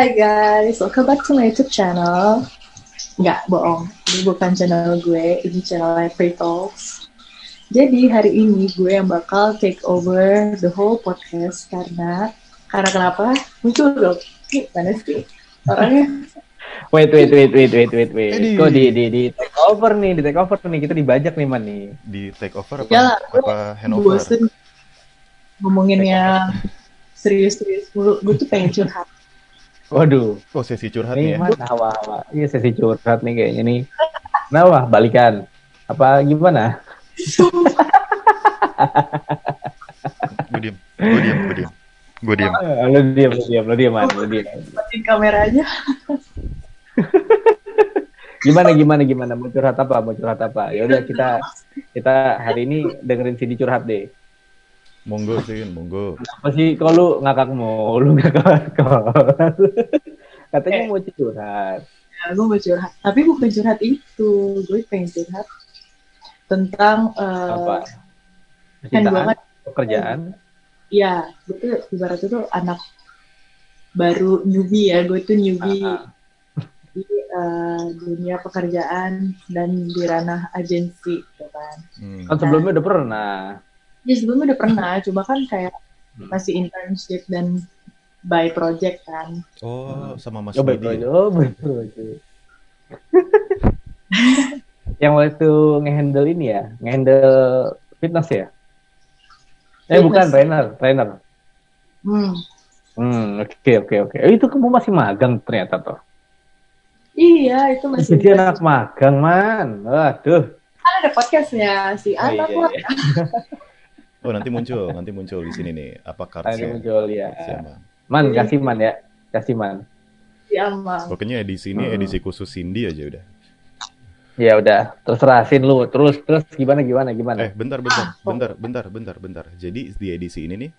Hai guys, welcome back to my YouTube channel. Nggak, bohong. Ini bukan channel gue, ini channel Free Talks. Jadi hari ini gue yang bakal take over the whole podcast karena karena kenapa? Muncul dong. Nih, mana sih orangnya? Wait, wait, wait, wait, wait, wait, wait. Edi. Kok di, di, di take over nih, di take over nih. Kita dibajak nih, Man, nih. di take over apa Ya, gue apa handover? Bosen ngomongin yang serius-serius mulu. Gue tuh pengen curhat. Waduh, Oh sesi curhat nih, nih ya. Man, hawa-hawa. Iya, sesi curhat nih kayaknya nih. Nah, wah, balikan. Apa gimana? Gue diem, gue diem, gue diem, gue diem. Eh, Lo diam, lo diam, lo diam, Man, lo diam. Matiin kameranya. Gimana, gimana, gimana? Mau curhat apa? Mau curhat apa? Ya udah kita kita hari ini dengerin Cindy curhat deh. Monggo sih, monggo. Apa sih kalau lu ngakak mulu ngakak Katanya Eh. mau curhat. Ya, gue mau curhat. Tapi bukan curhat itu. Gue pengen curhat tentang eh, Apa? kan gue Percintaan, kan pekerjaan. Iya, gue tuh ibaratnya tuh anak baru newbie ya, gue tuh newbie Ah, di eh, dunia pekerjaan dan di ranah agensi, gitu kan. Hmm. Kan sebelumnya udah pernah. Ya sebelumnya udah pernah, cuma kan kayak Hmm. masih internship dan by project kan. Oh, sama Mas Oh betul, Didi. oh betul. betul. yang waktu ngehandle ini ya, ngehandle fitness ya? Eh Fitness. bukan trainer, trainer. Hmm. Hmm, oke oke oke. Eh, Itu kamu masih magang ternyata toh. Iya, itu masih Jadi anak magang man. Waduh. kan ada podcastnya si Oh, anak iya, lah. iya. Oh nanti muncul, nanti muncul di sini nih. Apa Tadi kartunya? muncul ya. Siapa? Man, kasih man ya. Kasih man. si Amang. Pokoknya edisi ini Hmm. edisi khusus Cindy aja udah. Ya udah, terserah sin lu. Terus terus gimana gimana gimana? Eh, bentar, bentar, Ah, oh. bentar, bentar, bentar, bentar. Jadi di edisi ini nih,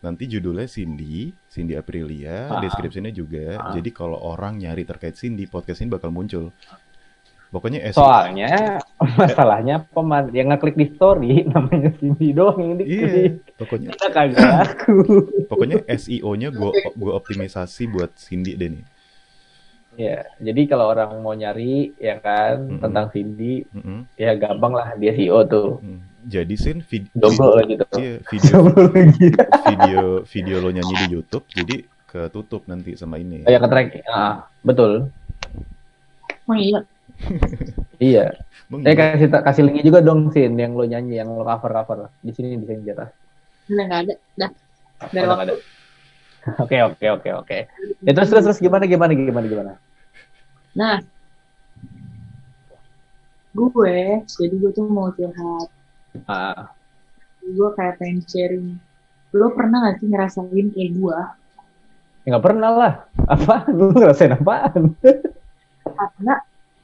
nanti judulnya Cindy, Cindy Aprilia, Ah. deskripsinya juga. Ah. Jadi kalau orang nyari terkait Cindy, podcast ini bakal muncul. Pokoknya SEO. Soalnya masalahnya peman yang ngeklik di story namanya Cindy doang yang Iya, diklik. pokoknya Kita kagak aku. pokoknya SEO-nya gue gue optimisasi buat Cindy deh nih. Ya, jadi kalau orang mau nyari ya kan Mm-mm. tentang Cindy, Mm-mm. ya gampang lah dia CEO tuh. Mm. Jadi sin vid- Jomblo gitu. iya, video Jomblo lagi. video video lo nyanyi di YouTube jadi ketutup nanti sama ini. Oh ya ke track. Ah, betul. Oh iya, Iya. Bang, Eh kasih kasih linknya juga dong Sin yang lo nyanyi yang lo cover cover di sini di sini di atas. udah nggak ada. Dah. Dari Oh, udah waktu. nggak ada. Oke oke oke oke. Ya terus terus terus gimana gimana gimana gimana? Nah, gue, jadi gue tuh mau curhat. Ah, Gue kayak pengen sharing. Lo pernah gak sih ngerasain kayak gue? ya nggak pernah lah. Apa? Lu ngerasain apaan? Karena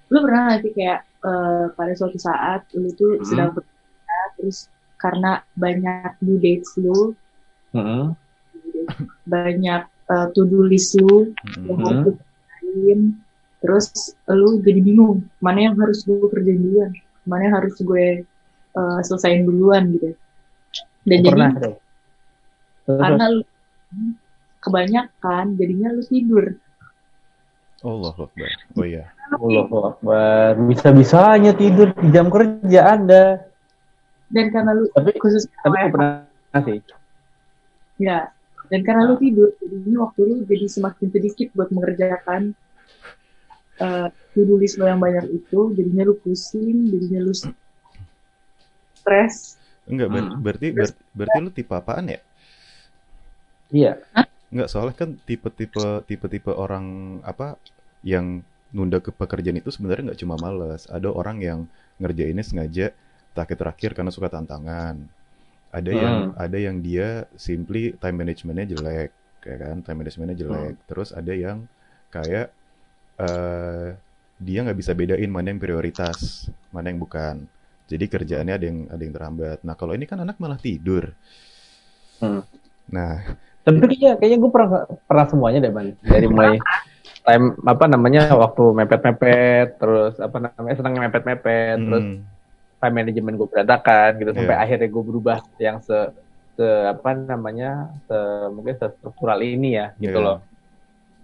lo pernah gak sih kayak eh, pada suatu saat lo tuh Hmm. sedang bekerja, terus karena banyak due dates lo, Mm-mm. banyak eh, to-do list lo yang Mm. harus kerjain, terus lo jadi bingung mana yang harus gue kerjain duluan, mana yang harus gue eh, selesain duluan gitu. Dan jadi pernah karena lu kebanyakan jadinya lu tidur Allah Akbar. Oh iya. Allahu Akbar. Bisa-bisanya tidur di jam kerja Anda. dan karena lu Tapi khusus tapi aku pernah sih. ya dan karena lu tidur jadinya waktu lu jadi semakin sedikit buat mengerjakan eh list lo yang banyak itu jadinya lu pusing jadinya lu stres Enggak, ber- Hmm. berarti ber- berarti lu tipe apaan ya? Iya. Enggak, soalnya kan tipe-tipe tipe-tipe orang apa yang nunda ke pekerjaan itu sebenarnya nggak cuma males. Ada orang yang ngerjainnya sengaja terakhir-terakhir karena suka tantangan. Ada yang ada yang dia simply time managementnya jelek, kayak kan time managementnya jelek. Terus ada yang kayak eh dia nggak bisa bedain mana yang prioritas, mana yang bukan. Jadi kerjaannya ada yang ada yang terhambat. Nah kalau ini kan anak malah tidur. Hmm. Nah Tapi kayaknya kayaknya gue pernah pernah semuanya deh man. Dari mulai time apa namanya waktu mepet-mepet, terus apa namanya senang mepet-mepet, terus hmm, time management gue berantakan gitu sampai Iya. akhirnya gue berubah yang se se apa namanya se mungkin se struktural ini ya gitu Iya. loh.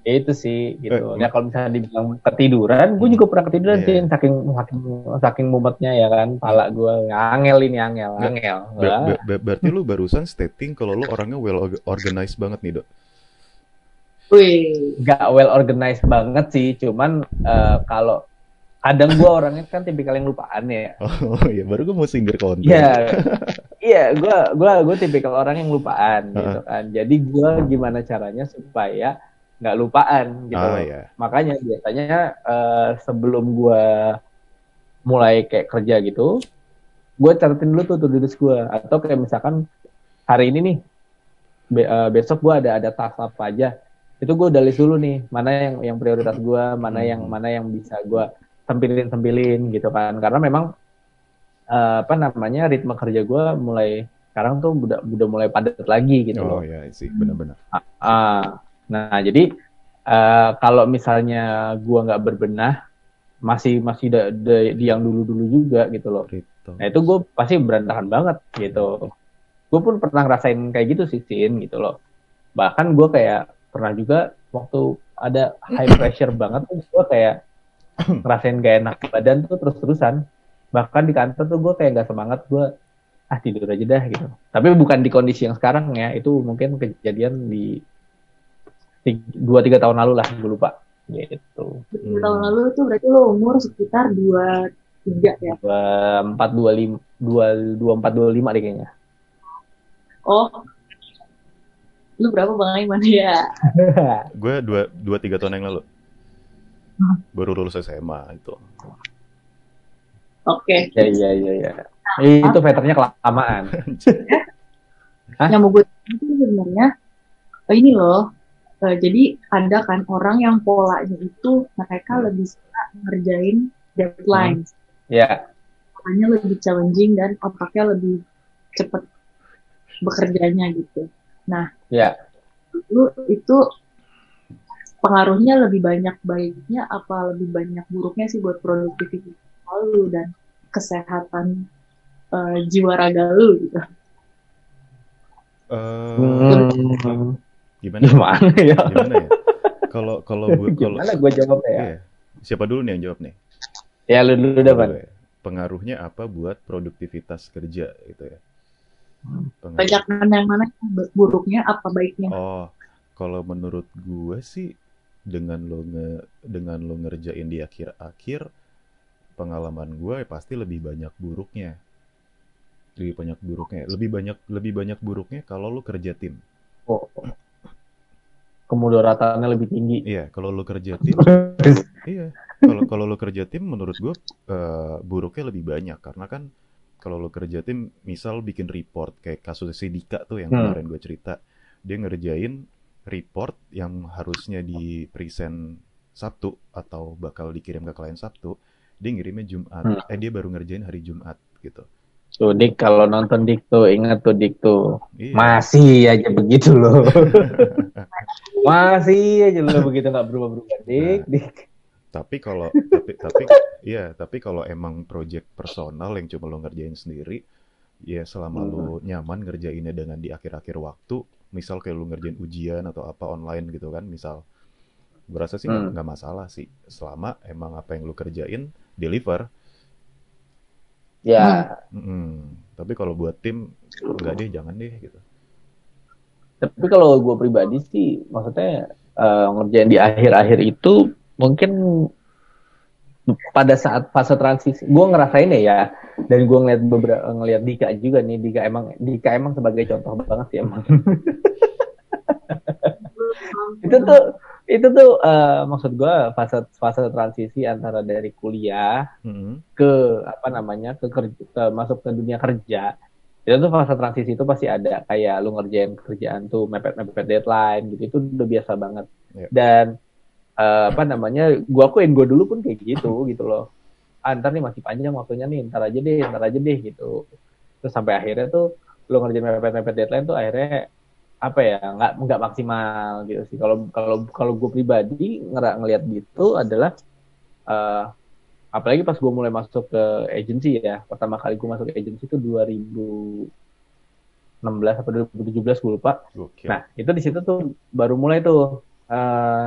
Ya itu sih gitu. Eh, ya kalau misalnya dibilang ketiduran, gue juga pernah ketiduran Iya. sih saking saking saking mumetnya ya kan, pala gue angel ini angel, angel. Ber- ber- ber- berarti lu barusan stating kalau lu orangnya well orga- organized banget nih, Dok. Wih, Gak well organized banget sih, cuman eh, kalau kadang gue orangnya kan tipikal yang lupaan ya. Oh iya, baru gue mau sindir konten. Iya, iya, gue gua gue tipikal orang yang lupaan gitu kan. Jadi gue gimana caranya supaya nggak lupaan gitu. Ah iya. Makanya biasanya eh, sebelum gue mulai kayak kerja gitu, gue catatin dulu tuh to-do list gue. Atau kayak misalkan hari ini nih, be- eh, besok gue ada ada task apa aja. Itu gue udah list dulu nih, mana yang yang prioritas gue, mana yang Hmm. mana yang bisa gue sempilin sempilin gitu kan. Karena memang eh, apa namanya ritme kerja gue mulai sekarang tuh udah udah mulai padat lagi gitu loh. Oh iya sih, benar-benar. Ah, nah jadi eh, kalau misalnya gua nggak berbenah, masih masih da- da- di yang dulu-dulu juga gitu loh. Rito. Nah itu gue pasti berantakan banget gitu. Gue pun pernah ngerasain kayak gitu sih, Sin, gitu loh. Bahkan gue kayak pernah juga waktu ada high pressure banget tuh gue kayak ngerasain gak enak badan tuh terus-terusan. Bahkan di kantor tuh gue kayak gak semangat, gue ah tidur aja dah gitu. Tapi bukan di kondisi yang sekarang ya, itu mungkin kejadian di dua tiga tahun lalu lah, gue lupa. Gitu. tiga tahun lalu tuh berarti lo umur sekitar dua tiga ya? Dua empat dua lima dua dua empat dua lima deh kayaknya. Oh, lu berapa bang Aiman ya? Gue dua, dua tiga tahun yang lalu. Hmm. Baru lulus SMA itu. Oke, Ya iya iya iya. Itu veternya kelamaan. Hah? yang mau gue itu sebenarnya eh, ini loh. eh, jadi ada kan orang yang polanya itu mereka lebih suka ngerjain deadlines, Ya, makanya lebih challenging dan otaknya lebih cepet bekerjanya gitu. Ya. Lu itu pengaruhnya lebih banyak baiknya apa lebih banyak buruknya sih buat produktivitas lu dan kesehatan eh, jiwa raga lu gitu. Eh, Hmm, gimana? gimana ya? Gimana ya? Kalau kalau gue kalau Gimana gue jawab ya? Iya. Siapa dulu nih yang jawab nih? Ya lu dulu. Gue. Pengaruhnya apa buat produktivitas kerja gitu ya? Pengaruh. Banyak yang mana buruknya apa baiknya? Oh, kalau menurut gue sih dengan lo nge dengan lo ngerjain di akhir-akhir pengalaman gue ya pasti lebih banyak buruknya. Lebih banyak buruknya. Lebih banyak lebih banyak buruknya kalau lo kerja tim. Oh. Kemudaratannya lebih tinggi. Iya, kalau lo kerja tim, iya. Kalau kalau lo kerja tim menurut gue eh, buruknya lebih banyak karena kan kalau lo kerja tim misal bikin report kayak kasus si Dika tuh yang Hmm. kemarin gue cerita, dia ngerjain report yang harusnya di present Sabtu atau bakal dikirim ke klien Sabtu, dia ngirimnya Jumat. Hmm. Eh dia baru ngerjain hari Jumat gitu. Tuh Dik kalau nonton Dik tuh ingat tuh Dik tuh Iya. masih aja begitu loh. masih aja lo begitu nggak berubah-berubah Dik. Nah. Dik. Tapi kalau tapi tapi iya, tapi kalau emang project personal yang cuma lo ngerjain sendiri, ya selama lo nyaman ngerjainnya dengan di akhir-akhir waktu, misal kayak lo ngerjain ujian atau apa online gitu kan, misal berasa sih nggak Hmm. masalah sih, selama emang apa yang lo kerjain deliver. Ya, Mm-mm. Tapi kalau buat tim nggak deh, jangan deh gitu. tapi kalau gue pribadi sih maksudnya eh, ngerjain di akhir-akhir itu mungkin pada saat fase transisi gue ngerasain ya ya. Dan gue ngeliat beberapa ngeliat Dika juga nih. Dika emang Dika emang sebagai contoh banget sih emang. Itu tuh itu tuh eh, maksud gue fase fase transisi antara dari kuliah Mm-mm. ke apa namanya ke kerja ke, masuk ke dunia kerja. Itu tuh fase transisi itu pasti ada. Kayak lu ngerjain kerjaan tuh mepet mepet deadline gitu. Itu udah biasa banget. Iya. dan eh, apa namanya gua akuin gua dulu pun kayak gitu gitu loh. Ah, ntar nih masih panjang waktunya nih ntar aja deh ntar aja deh gitu. Terus sampai akhirnya tuh lu ngerjain mepet mepet deadline tuh akhirnya apa ya nggak nggak maksimal gitu sih. Kalau kalau kalau gue pribadi ngera ngelihat gitu adalah eh, apalagi pas gue mulai masuk ke agency ya pertama kali gue masuk ke agency itu 2016 atau 2017 gue lupa. Gokil. nah itu di situ tuh baru mulai tuh eh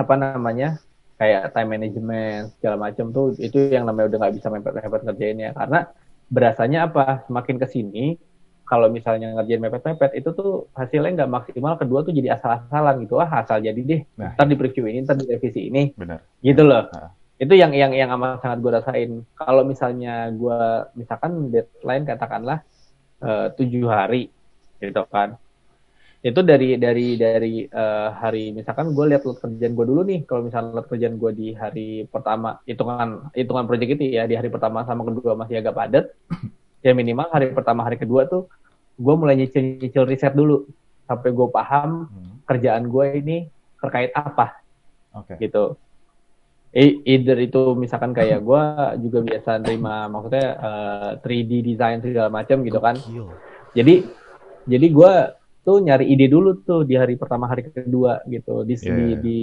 apa namanya kayak time management segala macam tuh itu yang namanya udah nggak bisa mepet-mepet ngerjainnya. Karena berasanya apa? Semakin ke sini kalau misalnya ngerjain mepet-mepet itu tuh hasilnya nggak maksimal kedua tuh jadi asal-asalan gitu. Ah asal jadi deh. Nah, ntar di preview ini ntar di revisi ini. Benar. gitu loh. Ah. itu yang yang yang amat sangat gue rasain. Kalau misalnya gue misalkan deadline katakanlah eh, tujuh hari gitu kan itu dari dari dari eh, hari misalkan gue lihat load kerjaan gue dulu nih kalau misalnya load kerjaan gue di hari pertama hitungan hitungan project itu ya di hari pertama sama kedua masih agak padat ya minimal hari pertama hari kedua tuh gue mulai nyicil nyicil riset dulu sampai gue paham Hmm, kerjaan gue ini terkait apa Oke. gitu. E- Either itu misalkan kayak gue juga biasa nerima maksudnya eh, 3D design segala macam gitu kan. Jadi jadi gue tuh nyari ide dulu tuh di hari pertama hari kedua gitu. Di Iya, di, iya. di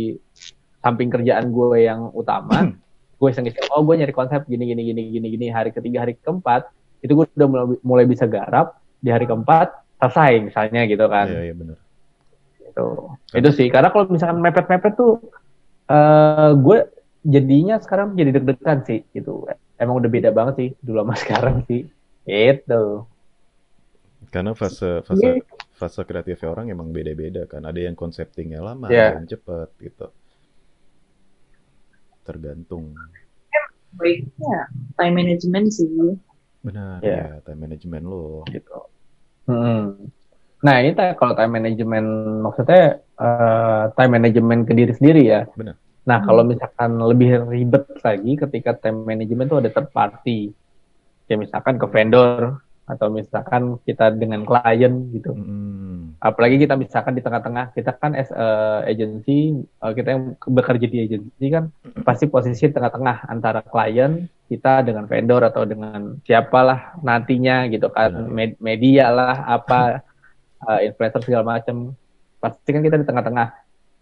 samping kerjaan gue yang utama gue iseng iseng oh gue nyari konsep gini gini gini gini gini. Hari ketiga hari keempat itu gue udah mulai, mulai bisa garap. Di hari keempat selesai misalnya gitu kan. Iya, iya benar. itu itu sih. Karena kalau misalkan mepet-mepet tuh eh gue jadinya sekarang jadi deg-degan sih gitu. Emang udah beda banget sih dulu sama sekarang sih. Itu Karena fase fase fase kreatifnya orang emang beda-beda kan. Ada yang konseptingnya lama, Iya. ada yang cepet gitu. Tergantung. baiknya time management sih Benar, Iya. ya time management lo. gitu Hmm. nah ini kalau time management maksudnya eh, time management ke diri sendiri ya Benar. nah kalau misalkan lebih ribet lagi ketika time management tuh ada third party ya misalkan ke vendor atau misalkan kita dengan klien gitu Mm-mm. apalagi kita misalkan di tengah-tengah kita kan as a agency uh, kita yang bekerja di agency kan pasti posisi tengah-tengah antara klien kita dengan vendor atau dengan siapalah nantinya gitu kan. Med- media lah apa uh, influencer segala macam pasti kan kita di tengah-tengah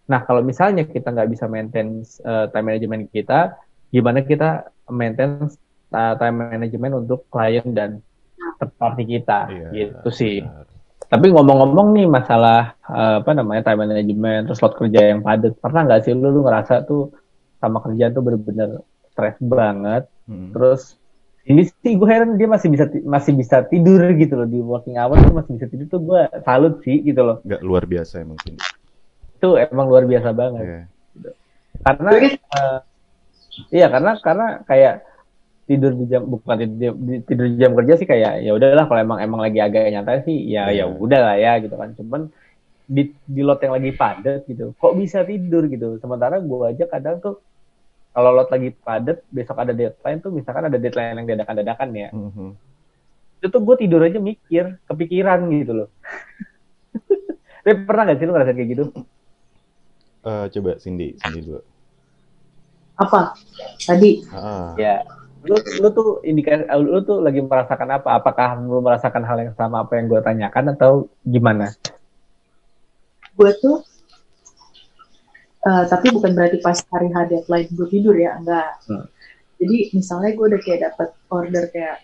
nah kalau misalnya kita nggak bisa maintain uh, time management kita gimana kita maintain uh, time management untuk klien dan party kita Iya, gitu sih benar. tapi ngomong-ngomong nih masalah eh, apa namanya time management terus slot kerja yang padat pernah nggak sih lu, lu ngerasa tuh sama kerjaan tuh bener-bener stres banget Mm-mm. terus ini sih gue heran dia masih bisa masih bisa tidur gitu loh di working hour tuh masih bisa tidur tuh gue salut sih gitu loh nggak luar biasa emang sih. itu emang luar biasa banget Iya. karena eh, iya karena karena kayak tidur di jam bukan tidur, di- tidur di jam kerja sih kayak ya udahlah kalau emang emang lagi agak nyantai sih ya Iya. ya udah lah ya gitu kan. Cuman di di lot yang lagi padat gitu kok bisa tidur gitu. Sementara gua aja kadang tuh kalau lot lagi padat besok ada deadline tuh misalkan ada deadline yang dadakan-dadakan ya. Mhm. itu tuh gue tidur aja mikir kepikiran gitu loh. Tapi pernah gak sih lu ngerasain kayak gitu? Eh, coba Cindy, Cindy dulu. apa? Tadi? Ah, Ya, lu lu tuh indikasi lu tuh lagi merasakan apa? Apakah lu merasakan hal yang sama apa yang gue tanyakan atau gimana? gue tuh eh, tapi bukan berarti pas hari H deadline gue tidur ya enggak Hmm. jadi misalnya gue udah kayak dapat order kayak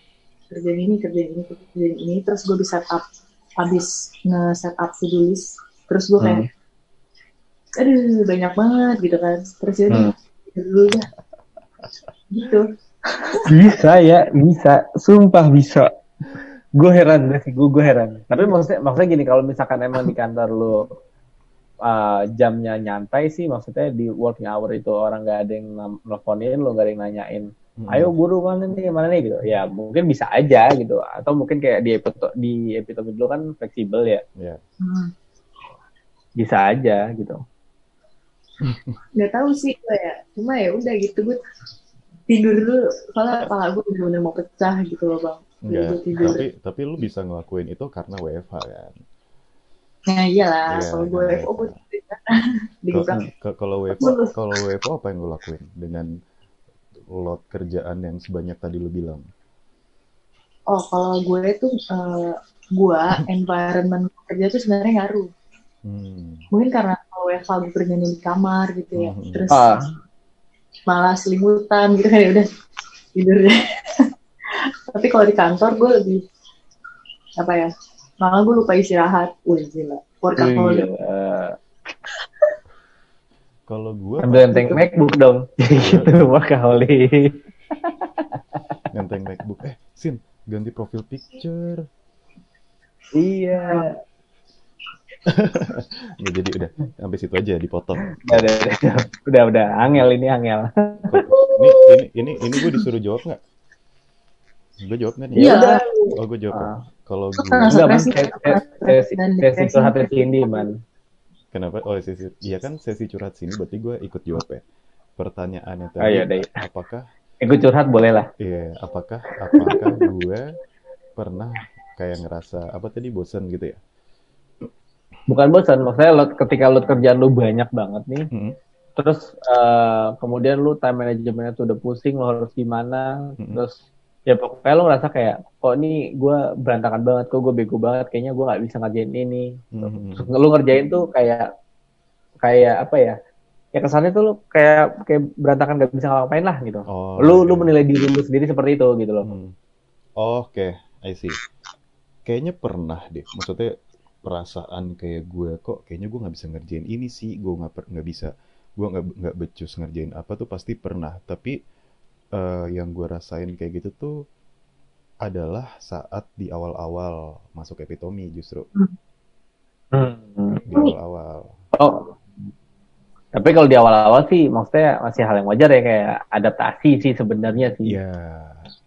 kerjaan ini kerjaan ini kerjaan ini terus gue bisa up habis nge-set up to do list terus gue kayak aduh banyak banget gitu kan terus ya udah, Hmm. dulu dah gitu Bisa ya, bisa. Sumpah bisa. Gue heran deh sih, gue gue heran. Tapi maksudnya maksudnya gini, kalau misalkan emang di kantor lu uh, jamnya nyantai sih, maksudnya di working hour itu orang gak ada yang nelfonin, lu gak ada yang nanyain, mhm. ayo guru mana nih, mana nih gitu. Ya mungkin bisa aja gitu. Atau mungkin kayak di epito- di epitome dulu kan fleksibel ya, Ya. Hmm. bisa aja gitu. nggak tahu sih gue ya cuma ya udah gitu gue tidur dulu soalnya kepala gue bener-bener mau pecah gitu loh bang Enggak, tidur tapi tapi lu bisa ngelakuin itu karena WFH kan. nah iyalah Iya, kalau gue oh gue Kalau- gebrak ke- Kalau WFH, Lulus. kalau WFH apa yang lu lakuin dengan load kerjaan yang sebanyak tadi lu bilang? oh kalau gue tuh eh, gue environment kerja tuh sebenarnya ngaruh Hmm. mungkin karena kalau WFH gue kerjanya di kamar gitu ya Mhm. terus Ah. Malah selimutan gitu kan ya udah tidur deh tapi kalau di kantor gue lebih apa ya malah gue lupa istirahat wah gila workaholic Iya. Kalau gue Ambil enteng MacBook dong. gitu kali. ngenteng MacBook. Eh, Sin, ganti profil picture. iya. Ya jadi udah sampai situ aja dipotong. Udah, udah, udah, udah, udah, angel ini angel. Ini ini ini ini gue disuruh jawab nggak? Gue jawab nggak nih? Iya. Oh gue jawab. Ah. Kalau gue Enggak, man. Sesi- curhatnya Cindy, man. kenapa? Oh sesi, iya kan sesi curhat sini, berarti gue ikut jawab ya. Pertanyaannya tadi, Oh, iya, iya. apakah Ikut curhat boleh lah. Iya, apakah apakah gue pernah kayak ngerasa apa tadi bosan gitu ya? Bukan bosan, maksudnya lo, ketika lo kerjaan lo banyak banget nih, Hmm. terus eh, kemudian lu time manajemennya tuh udah pusing lo harus gimana Mm-mm. terus ya pokoknya lo ngerasa kayak kok ini gue berantakan banget kok gue bego banget kayaknya gue nggak bisa ngerjain ini Mhm. terus lu ngerjain tuh kayak kayak apa ya ya kesannya tuh lu kayak kayak berantakan gak bisa ngapain lah gitu Oh, lu lu iya. menilai diri lu sendiri seperti itu gitu loh Hmm. Oke, I see. Kayaknya pernah deh. Maksudnya perasaan kayak gue kok kayaknya gue nggak bisa ngerjain ini sih. Gue nggak nggak bisa. Gue nggak nggak becus ngerjain apa tuh pasti pernah. Tapi eh, yang gue rasain kayak gitu tuh adalah saat di awal-awal masuk epitomi justru Hmm. di awal-awal. oh tapi kalau di awal-awal sih maksudnya masih hal yang wajar ya kayak adaptasi sih sebenarnya sih Iya.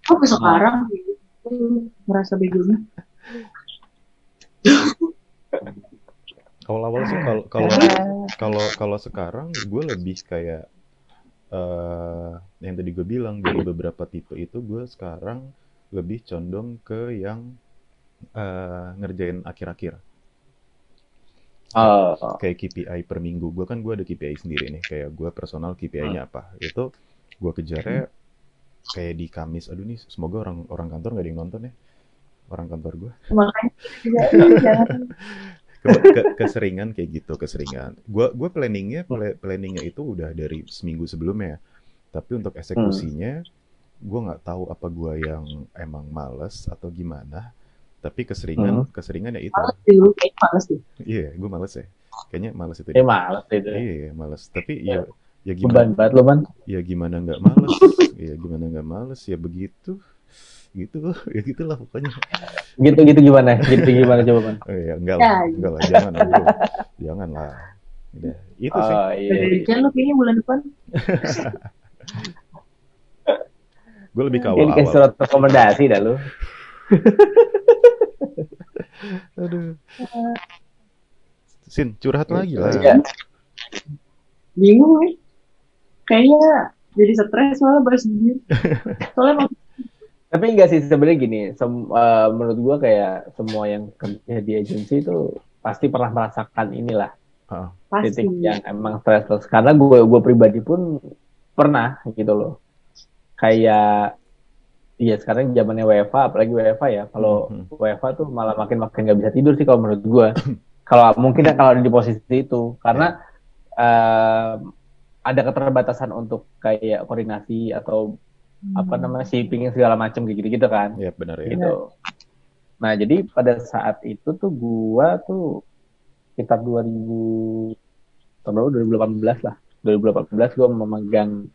Kok sekarang gitu merasa begonya? Awal-awal sih kalau kalau kalau kalau sekarang gue lebih kayak eh yang tadi gue bilang dari beberapa tipe itu gue sekarang lebih condong ke yang eh, ngerjain akhir-akhir. Oh, kayak KPI per minggu. Gue kan gue ada KPI sendiri nih. Kayak gue personal KPI-nya apa. Itu gue kejarnya kayak di Kamis. Aduh nih semoga orang orang kantor nggak ada yang nonton ya. Orang kantor gue. Makanya jangan- jangan ke, ke- keseringan kayak gitu keseringan. Gua gua planningnya pla- planningnya itu udah dari seminggu sebelumnya tapi untuk eksekusinya gua nggak tahu apa gua yang emang males atau gimana. Tapi keseringan keseringan ya itu. Males sih lu kayak males sih. iya gua males ya. Kayaknya males itu ya males itu. Iya males. Tapi ya ya beban gimana? banget lo man. Ya gimana nggak males? Ya gimana nggak males? Ya begitu gitu ya gitulah pokoknya gitu gitu gimana gitu gimana coba man oh, ya enggak Ya, lah enggak lah jangan bro. jangan lah udah itu sih oh iya Dari Jan lu kayaknya bulan depan gue lebih ke ini kayak awal-awal surat rekomendasi dah lu Aduh. Sin, curhat lagi lah. Iya. bingung nih. Kayaknya jadi stres malah bahas begini. Soalnya tapi enggak sih sebenarnya gini sem- eh, menurut gua kayak semua yang kerja di agensi itu pasti pernah merasakan inilah Ah, pasti. titik yang emang stres terus karena gue gue pribadi pun pernah gitu loh. Kayak iya sekarang zamannya WFA apalagi WFA ya. Kalau Mhm. WFA tuh malah makin makin nggak bisa tidur sih kalau menurut gue kalau mungkin ya kalau ada di posisi itu. Karena eh, ada keterbatasan untuk kayak koordinasi atau apa namanya shipping segala macam kayak gitu gitu kan ya benar ya. gitu. Nah, jadi pada saat itu tuh gua tuh sekitar 2000 tahun berapa? 2018 lah. 2018 gua memegang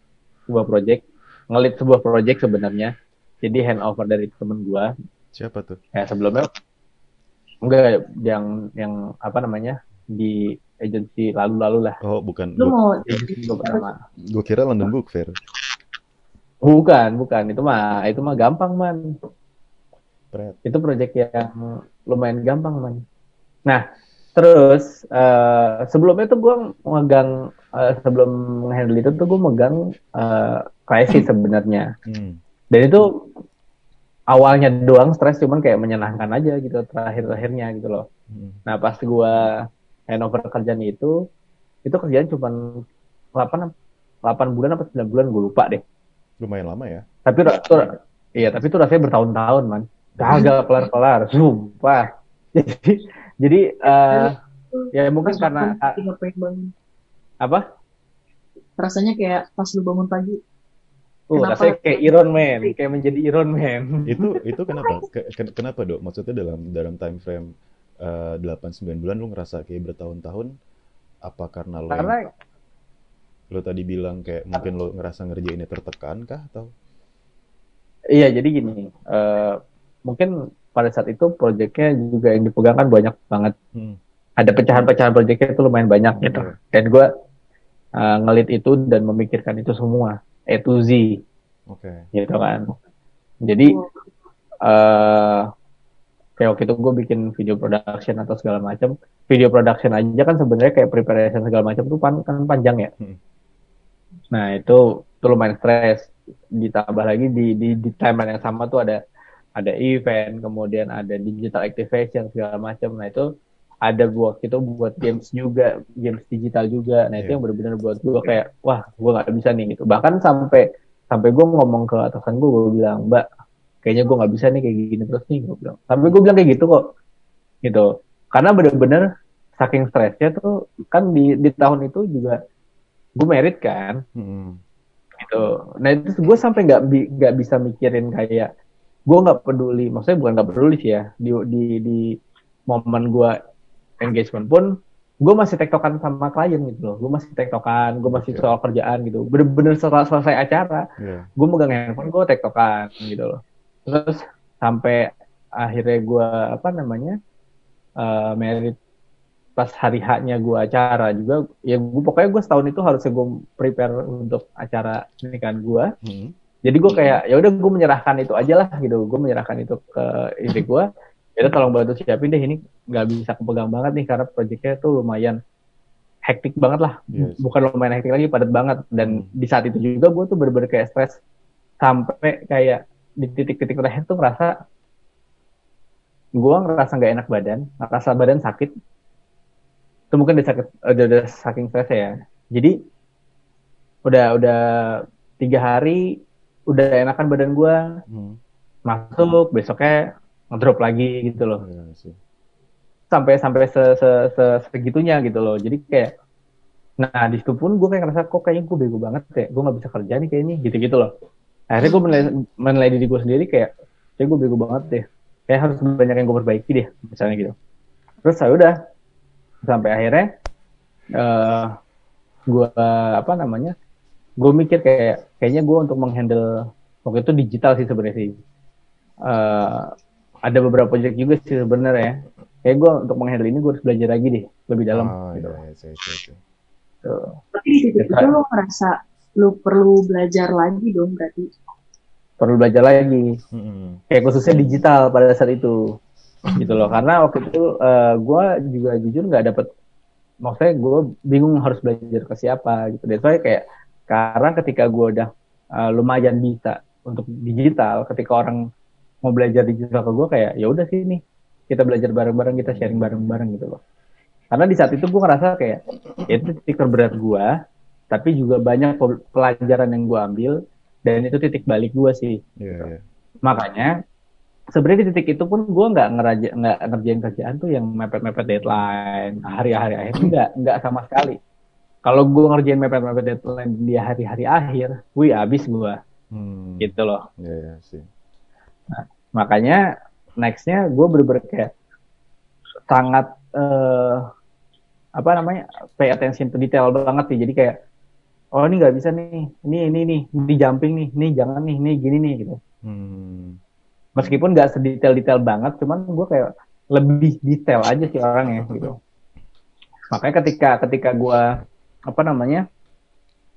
sebuah project, ngelit sebuah project sebenarnya. Jadi handover dari temen gua. Siapa tuh? Ya sebelumnya enggak yang yang apa namanya? di agensi lalu-lalu lah. Oh, bukan. Lu mau Agensi gua pertama. Gue kira London Book Fair. Bukan, bukan. Itu mah itu mah gampang, Man. Pret. itu proyek yang lumayan gampang man. Nah terus eh, sebelumnya tuh gue megang eh, sebelum handle itu tuh gue megang eh, crisis sebenarnya Hmm. dan itu awalnya doang stres cuman kayak menyenangkan aja gitu terakhir-terakhirnya gitu loh. Hmm. Nah pas gue handover kerjaan itu itu kerjaan cuman 8 8 bulan apa 9 bulan gue lupa deh. Lumayan lama ya. Tapi tuh, iya, tapi itu rasanya bertahun-tahun, man. Kagak kelar-kelar, sumpah. Jadi, jadi eh, ya mungkin karena bangun, apa? Rasanya kayak pas lu bangun pagi. Tuh, Kenapa? rasanya kayak Iron Man, kayak menjadi Iron Man. Itu itu kenapa? Ke- ken- kenapa, Dok? Maksudnya dalam dalam time frame eh, 8 9 bulan lu ngerasa kayak bertahun-tahun apa karena yang- Karena lo tadi bilang kayak mungkin lo ngerasa ngerjainnya tertekan kah atau Iya, jadi gini, eh, mungkin pada saat itu proyeknya juga yang dipegang kan banyak banget. Hmm. Ada pecahan-pecahan proyeknya itu lumayan banyak gitu. Iya. Dan gue eh, ngelit itu dan memikirkan itu semua, A to Z, oke gitu kan. Jadi eh kayak waktu itu gue bikin video production atau segala macam. Video production aja kan sebenarnya kayak preparation segala macam tuh pan- kan panjang ya. Hmm. Nah itu itu lumayan stres. Ditambah lagi di di di timeline yang sama tuh ada ada event, kemudian ada digital activation segala macam. Nah itu ada waktu itu buat games juga, games digital juga. Nah itu Iya. yang benar-benar buat gue kayak wah gue nggak bisa nih gitu. Bahkan sampai sampai gue ngomong ke atasan gue, gue bilang Mbak kayaknya gue nggak bisa nih kayak gini terus nih gue bilang. Tapi gue bilang kayak gitu kok, gitu. Karena bener-bener saking stresnya tuh kan di di tahun itu juga gue merit kan Hmm. gitu. Nah itu gue sampai nggak nggak bisa mikirin kayak gue nggak peduli, maksudnya bukan nggak peduli sih ya di di di momen gue engagement pun gue masih tektokan sama klien gitu loh, gue masih tektokan, gue masih Oke. soal kerjaan gitu, bener-bener setelah selesai acara Iya. gue megang handphone gue tektokan gitu loh, terus sampai akhirnya gue apa namanya eh merit pas hari haknya gue acara juga ya gue pokoknya gue setahun itu harusnya gue prepare untuk acara pernikahan gue Hmm. jadi gue kayak ya udah gue menyerahkan itu aja lah gitu. Gue menyerahkan itu ke istri gue ya udah tolong bantu siapin deh ini nggak bisa kepegang banget nih karena proyeknya tuh lumayan hektik banget lah. Yes. bukan lumayan hektik lagi padat banget. Dan Hmm. di saat itu juga gue tuh bener-bener kayak stres. Sampai kayak di titik-titik terakhir tuh ngerasa gue ngerasa nggak enak badan ngerasa badan sakit itu mungkin udah sakit udah, udah saking stres ya. Jadi udah udah tiga hari udah enakan badan gue Hmm. masuk besoknya ngedrop lagi gitu loh. Sih. sampai sampai se, se, se- segitunya gitu loh. Jadi kayak nah di situ pun gue kayak ngerasa kok kayaknya gue bego banget ya? Gue nggak bisa kerja nih kayaknya gitu gitu loh. Akhirnya gue menilai, menilai diri gue sendiri kayak kayak gue bego banget deh. Kayak harus banyak yang gue perbaiki deh misalnya gitu. Terus saya udah sampai akhirnya eh gue apa namanya gue mikir kayak kayaknya gue untuk menghandle waktu itu digital sih sebenarnya sih Eh, ada beberapa project juga sih sebenarnya kayak gue untuk menghandle ini gue harus belajar lagi deh lebih dalam Oh, gitu. iya, iya, iya, iya, iya. Tuh. Tapi di titik Ya, itu lo ngerasa lo perlu belajar lagi dong berarti. perlu belajar lagi Hmm. kayak khususnya digital pada saat itu gitu loh. Karena waktu itu gue juga jujur nggak dapet maksudnya gue bingung harus belajar ke siapa gitu. Dan saya kayak sekarang ketika gue udah eh, lumayan bisa untuk digital ketika orang mau belajar digital ke gue kayak ya udah sih nih kita belajar bareng-bareng kita sharing bareng-bareng gitu loh. Karena di saat itu gue ngerasa kayak ya itu titik terberat gue tapi juga banyak pel- pelajaran yang gue ambil dan itu titik balik gue sih. Iya, iya. makanya sebenarnya di titik itu pun gue nggak ngeraja nggak ngerjain kerjaan tuh yang mepet-mepet deadline. Hari-hari akhir nggak nggak sama sekali. Kalau gue ngerjain mepet-mepet deadline di hari-hari akhir wih abis gue Hmm. gitu loh. Iya, iya sih. makanya nextnya gue bener-bener kayak sangat eh, apa namanya pay attention to detail banget sih. Jadi kayak oh ini nggak bisa nih. Ini ini nih di jumping nih. Ini jangan nih. Ini gini nih gitu. Hmm. Meskipun nggak sedetail-detail banget, cuman gue kayak lebih detail aja sih orangnya gitu. Makanya ketika ketika gue apa namanya,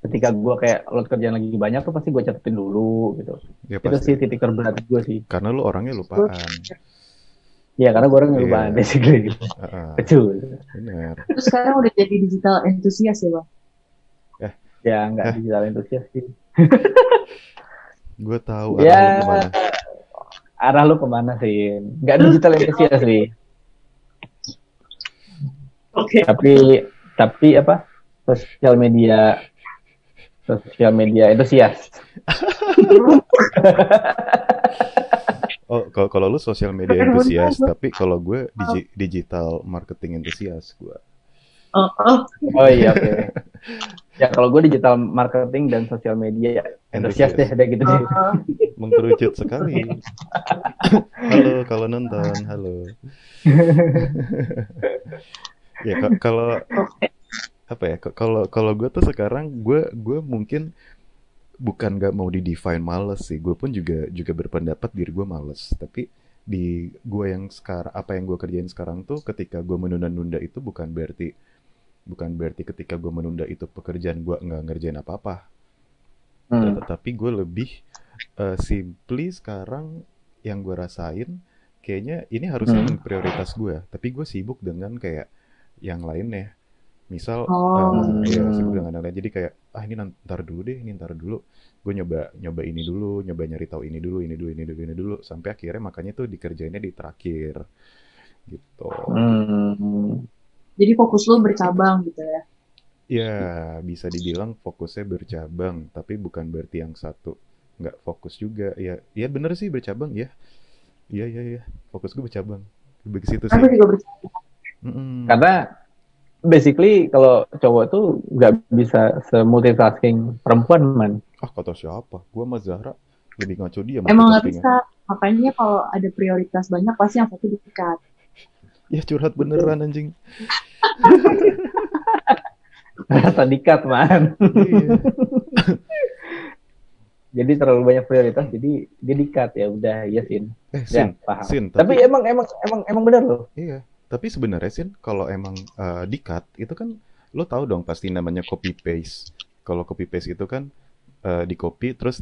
ketika gue kayak load kerjaan lagi banyak tuh pasti gue catetin dulu gitu. Ya Itu pasti. sih titik terberat gue sih. Karena lu orangnya lupaan. Ya karena gue orang yang Iya. lupaan basically. Heeh, Kecil. bener. Terus sekarang udah jadi digital enthusiast ya bang? Ya nggak digital entusias sih. Gue tahu Ya. lu ke mana. Arah lu ke mana sih? Nggak digital entusias sih. Oke. tapi tapi apa sosial media sosial media entusias Oh, kalau kalau lu sosial media entusias, tapi kalau gue digi- digital marketing entusias gue. Oh, oh, oh iya oke. Ya kalau gue digital marketing dan sosial media ya entusias deh deh gitu deh oh. Mengkerucut sekali. halo, kalau nonton, halo. ya ka- kalau apa ya kalau kalau gue tuh sekarang gue gue mungkin bukan gak mau di define males sih. Gue pun juga juga berpendapat diri gue males. Tapi di gue yang sekarang apa yang gue kerjain sekarang tuh ketika gue menunda-nunda itu bukan berarti bukan berarti ketika gue menunda itu pekerjaan gue nggak ngerjain apa-apa Hmm. tapi gue lebih eh, simply sekarang yang gue rasain kayaknya ini harusnya Hmm. prioritas gue tapi gue sibuk dengan kayak yang lainnya misal Oh. eh, ya sibuk dengan yang lain jadi kayak ah ini ntar dulu deh ini ntar dulu gue nyoba nyoba ini dulu nyoba nyari tahu ini dulu ini dulu ini dulu ini dulu sampai akhirnya makanya tuh dikerjainnya di terakhir gitu Hmm. Jadi fokus lu bercabang gitu ya. ya bisa dibilang fokusnya bercabang tapi bukan berarti yang satu nggak fokus juga ya ya bener sih bercabang ya iya iya iya fokus gue bercabang lebih ke situ sih Aku juga bercabang. Mm-mm. Karena basically kalau cowok tuh nggak bisa se-multitasking perempuan, man. ah kata siapa gue sama Zahra lebih ngaco dia Emang nggak bisa. Makanya kalau ada prioritas banyak pasti yang satu dikat. Ya curhat beneran anjing Rasa dikat, man. Iya. jadi terlalu banyak prioritas, jadi dia dikat ya udah, ya sin. eh Ya, sin paham. sin Tapi, tapi, emang emang emang emang bener loh. iya tapi sebenarnya sin kalau emang eh, di-cut itu kan lo tahu dong pasti namanya copy paste kalau copy paste itu kan eh, di copy terus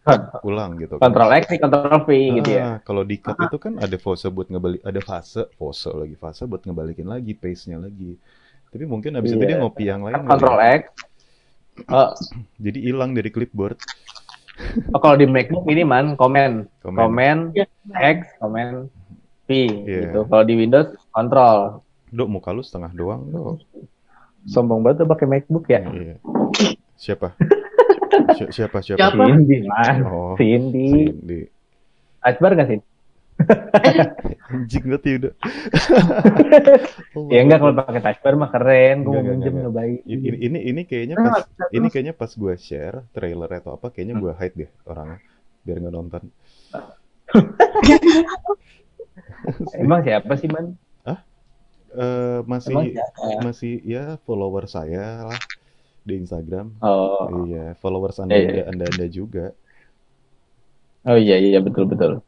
diulang gitu kan Kontrol X, kontrol V gitu ya. Ah, kalau di cut itu kan ada fase buat ngebalik, ada fase, fase lagi fase buat ngebalikin lagi pace-nya lagi. Tapi mungkin habis itu Iya. dia ngopi yang lain. kali Kontrol ya. X. Oh, Jadi hilang dari clipboard. oh, kalau di MacBook ini man, komen, Komen. komen, Ya. X, komen V Iya. gitu. Kalau di Windows kontrol. Dok, muka lu setengah doang, dok. Sombong banget tuh pakai MacBook ya. Iya. Siapa? Si- siapa siapa? Siapa? Cindy man. Oh, Cindy. Cindy. Akbar gak sih? Anjing banget ya udah. Ya enggak kalau pakai touch bar mah keren, gue mau minjem nyobain. Ini, ini ini kayaknya pas nggak ini terus. kayaknya pas gue share trailer atau apa kayaknya gue hide deh orangnya biar nggak nonton. Emang siapa sih man? Eh, masih Emang siapa? masih ya follower saya lah di Instagram. Oh, Iya, followers anda Iya, iya. anda anda juga. oh iya iya betul betul.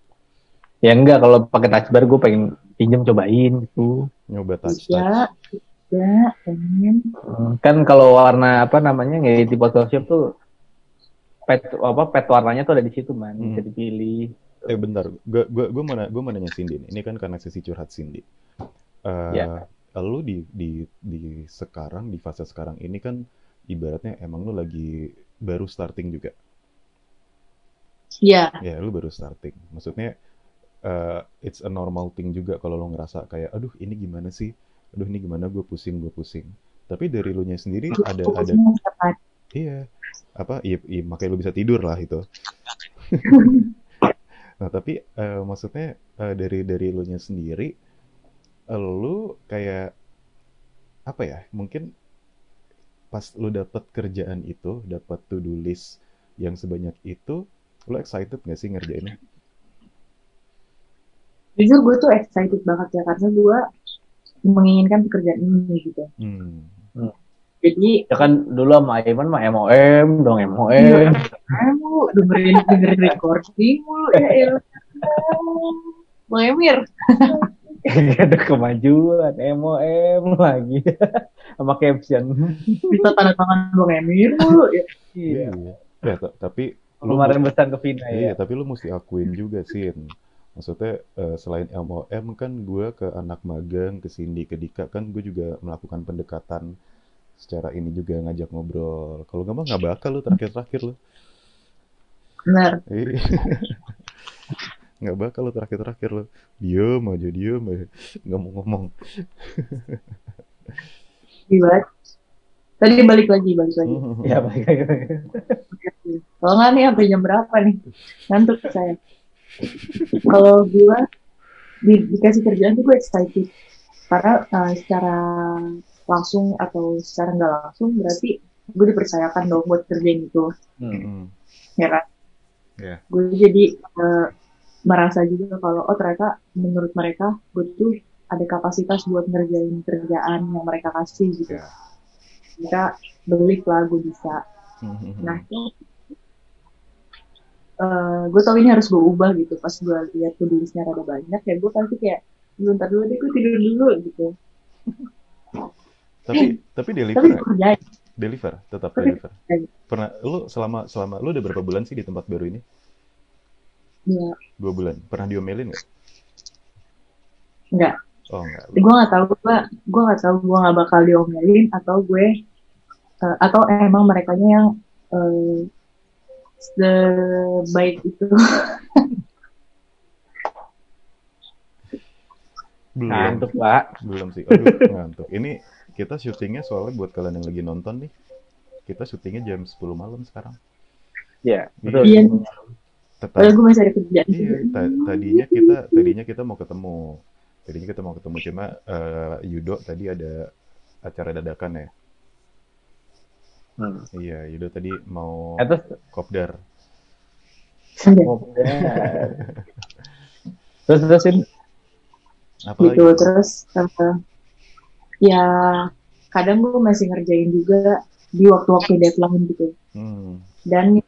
Ya enggak kalau pakai touch bar gue pengen pinjem cobain gitu. Nyoba touch touch. Ya, ya, pengen. Hmm, Kan kalau warna apa namanya ngedit di Photoshop tuh pet apa pet warnanya tuh ada di situ man, Hmm. bisa dipilih. Eh bentar, gue gue gue mau gue mau nanya Cindy nih. Ini kan karena sesi curhat Cindy. Eh, Ya. Lu di di di sekarang di fase sekarang ini kan ibaratnya emang lu lagi baru starting juga. Iya, Ya, lu baru starting. Maksudnya eh, it's a normal thing juga kalau lu ngerasa kayak aduh ini gimana sih? Aduh ini gimana gue pusing, gue pusing. Tapi dari lu nya sendiri ada ada. Iya, apa? Iya, iya, makanya lu bisa tidur lah itu. nah, tapi eh, maksudnya eh, dari dari lu nya sendiri, lu kayak apa ya? Mungkin pas lu dapat kerjaan itu, dapat to-do list yang sebanyak itu, lu excited gak sih ngerjainnya? Jujur gue tuh excited banget ya karena gue menginginkan pekerjaan ini gitu. Hmm. Jadi Ya kan dulu sama Iman mah MOM dong MOM. kamu dengerin dengerin recording mulu ya elah. Bang Emir, ada kemajuan MOM lagi sama caption. bisa tanda tangan Bang Emir mulu ya. Iya. Ya, ta- tapi lu Kemarin pesan ke Vina Iya, ya. tapi lu mesti akuin juga sih. Maksudnya eh, selain MOM kan gue ke anak magang, ke Cindy, ke Dika kan gue juga melakukan pendekatan secara ini juga ngajak ngobrol. Kalau nggak mah nggak bakal lu terakhir-terakhir lu. Benar. Iya. Nggak bakal lu terakhir-terakhir lu. Diem aja, diem aja. Nggak mau ngomong. Dibuat. Tadi balik lagi, balik lagi. Ya baik. Kalau nggak nih sampai jam berapa nih? Ngantuk saya. Kalau gue di, dikasih kerjaan tuh gue excited. Karena eh, secara langsung atau secara nggak langsung berarti gue dipercayakan dong buat kerjain itu. Hmm. Hmm. Ya kan? Iya. Gue jadi eh, merasa juga kalau oh ternyata menurut mereka gue tuh ada kapasitas buat ngerjain kerjaan yang mereka kasih gitu. Ya. kira belief lah gue bisa. Hmm, nah itu eh gue tau ini harus gue ubah gitu. Pas gue lihat tuh listnya rada banyak ya gue pasti kayak bentar dulu deh gue tidur dulu gitu. Tapi tapi tapi deliver nggak? kerjain. Deliver tetap Tapi- deliver. pernah lu selama selama lu udah berapa bulan sih di tempat baru ini? Ya dua bulan. Pernah diomelin nggak? Enggak oh enggak gue nggak tahu gue gue nggak tahu gue nggak bakal diomelin atau gue eh, atau emang mereka yang eh, sebaik itu. Belum. Ngantuk, Pak. belum sih. Aduh ngantuk. Ini kita syutingnya soalnya buat kalian yang lagi nonton nih kita syutingnya jam 10 malam sekarang. Iya, betul. Iya. Tetap, gue masih ada kerjaan iya ta- tadinya kita tadinya kita mau ketemu tadinya kita mau ketemu cuma eh, Yudo tadi ada acara dadakan ya? Hmm. iya Yudo tadi mau terus kopdar. Bener. terus terusin apa gitu lagi? terus eh, ya kadang gue masih ngerjain juga di waktu-waktu deadline gitu. Hmm. dan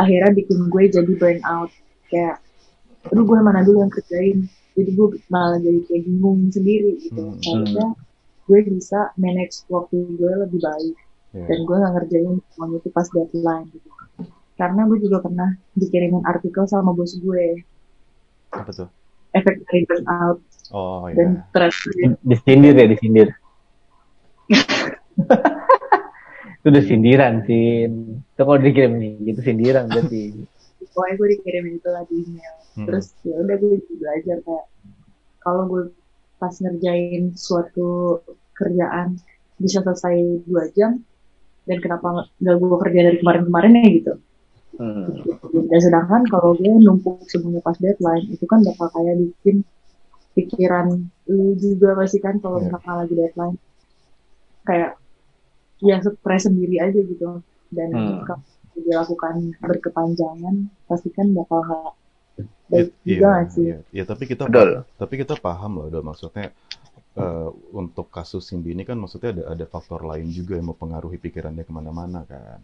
akhirnya bikin gue jadi burn out. Kayak aduh gue mana dulu yang kerjain jadi gue malah jadi kayak bingung sendiri gitu. Hmm. harusnya gue bisa manage waktu gue lebih baik. Ya. dan gue nggak ngerjain semuanya itu pas deadline gitu. Karena gue juga pernah dikirimin artikel sama bos gue. Apa tuh? Efek dari burnout. Oh dan ya stres disindir ya disindir? Itu udah sindiran sih itu kalau dikirim nih gitu sindiran berarti pokoknya gue dikirimin itu lah di email Hmm. terus ya udah gue belajar kayak kalau gue pas ngerjain suatu kerjaan bisa selesai dua jam dan kenapa nggak gue kerja dari kemarin-kemarin ya gitu hmm. dan sedangkan kalau gue numpuk semuanya pas deadline itu kan bakal kayak bikin pikiran lu juga pasti kan kalau Iya. misalkan lagi deadline kayak ya stres sendiri aja gitu dan Hmm. Dilakukan berkepanjangan pasti kan bakal nggak baik Iya, juga nggak sih iya. Ya, tapi kita Betul. tapi kita paham loh, udah maksudnya eh, untuk kasus Cindy ini kan maksudnya ada ada faktor lain juga yang mempengaruhi pikirannya ke mana-mana kan.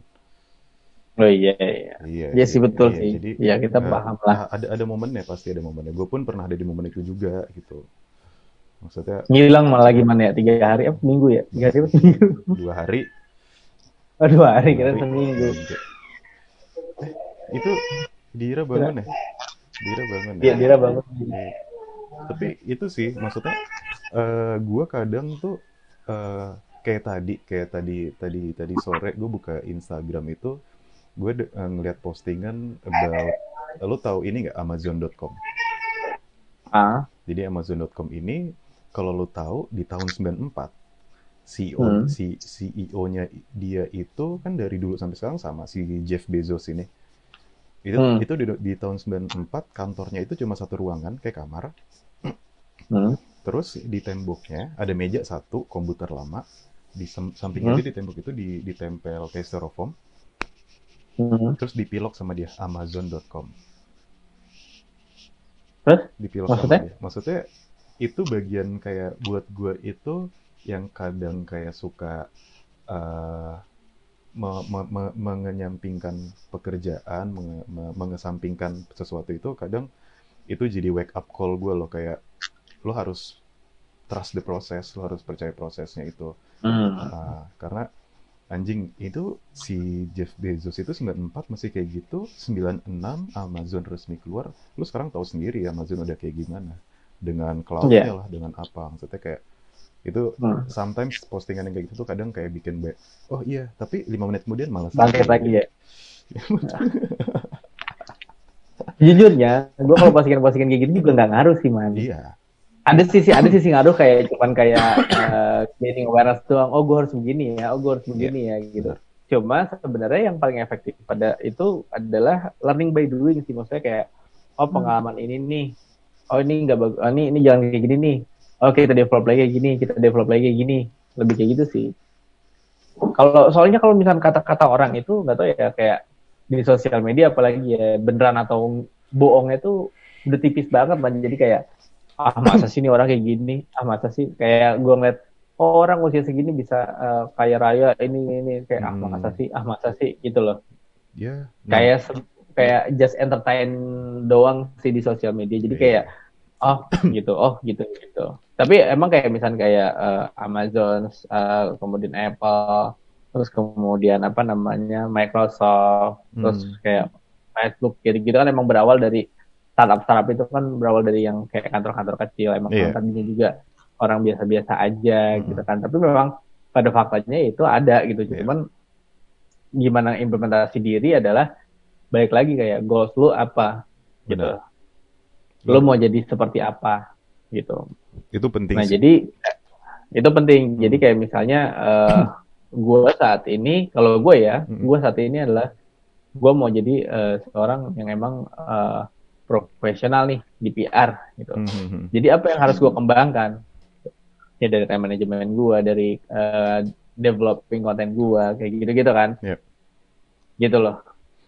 oh iya iya Iya. Iya sih, betul iya, sih. Jadi Iya, kita eh, paham lah. Ada ada momennya pasti ada momennya. Gue pun pernah ada di momen itu juga gitu. Maksudnya ngilang malah gimana ya tiga hari apa minggu ya tiga hari apa seminggu dua hari. oh, dua hari kira dua hari, seminggu Eh, itu Dira bangun ya? Dira bangun ya? Iya, Dira bangun. Iya. Tapi itu sih maksudnya eh gue kadang tuh eh kayak tadi kayak tadi tadi tadi sore gue buka Instagram itu gue de- eh, ngeliat postingan about lo tahu ini nggak Amazon.com ah jadi Amazon.com ini kalau lo tahu di tahun 94 CEO Hmm. si CEO-nya dia itu kan dari dulu sampai sekarang sama si Jeff Bezos ini itu Hmm. itu di, di tahun 94 kantornya itu cuma satu ruangan kayak kamar hmm. Terus di temboknya ada meja satu, komputer lama. Di sampingnya Hmm. di tembok itu di, ditempel kayak styrofoam. Hmm. Terus dipilok sama dia, Amazon.com. Terus? Dipilok Maksudnya? sama dia. Maksudnya itu bagian kayak buat gue itu yang kadang kayak suka eh, me- me- me- mengenyampingkan pekerjaan, menge- me- mengesampingkan sesuatu itu kadang itu jadi wake up call gue loh kayak lo harus trust the process, lo harus percaya prosesnya itu. Hmm. Ah, karena anjing itu si Jeff Bezos itu 94 masih kayak gitu, 96 Amazon resmi keluar, lu sekarang tahu sendiri Amazon udah kayak gimana dengan cloud-nya Iya. lah, dengan apa, maksudnya kayak itu Hmm. sometimes postingan yang kayak gitu tuh kadang kayak bikin be oh iya tapi lima menit kemudian malas bangkit lagi ya? Jujurnya gue kalau postingan-postingan kayak gitu juga nggak ngaruh sih man. Iya. Ada sisi ada sisi ngaruh kayak cuman kayak uh, gaining awareness doang. Oh gue harus begini ya oh gue harus begini ya gitu. cuma sebenarnya yang paling efektif pada itu adalah learning by doing sih. Maksudnya kayak oh pengalaman ini nih. Oh ini nggak bagus oh, ini ini jangan kayak gini nih oh kita develop lagi kayak gini kita develop lagi kayak gini. Lebih kayak gitu sih. Kalau soalnya kalau misalnya kata-kata orang itu nggak tahu ya kayak di sosial media apalagi ya beneran atau bohongnya tuh udah tipis banget man jadi kayak ah masa sih ini orang kayak gini? Ah masa sih? Kayak gue ngeliat oh, orang usia segini bisa uh, kaya raya ini ini kayak ah Hmm. masa sih? Ah masa sih? Gitu loh. Ya. nah, kayak kayak just entertain doang sih di sosial media. Jadi Iya. kayak oh gitu oh gitu gitu tapi emang kayak misalnya kayak eh, Amazon eh, kemudian Apple terus kemudian apa namanya Microsoft terus Hmm. kayak Facebook gitu gitu kan emang berawal dari startup startup itu kan berawal dari yang kayak kantor-kantor kecil emang Iya. tadinya juga orang biasa-biasa aja Hmm. gitu kan tapi memang pada faktanya itu ada gitu Iya. cuman gimana implementasi diri adalah balik lagi kayak goals lu apa gitu Benar. lu mau jadi seperti apa gitu itu penting nah sih. jadi itu penting jadi Hmm. kayak misalnya eh gue saat ini kalau gue ya Hmm. gue saat ini adalah gue mau jadi eh, seorang yang emang eh, profesional nih di PR gitu Hmm, hmm, hmm. jadi apa yang harus gue kembangkan ya dari time management gue dari eh, developing konten gue kayak gitu gitu kan Yep. gitu loh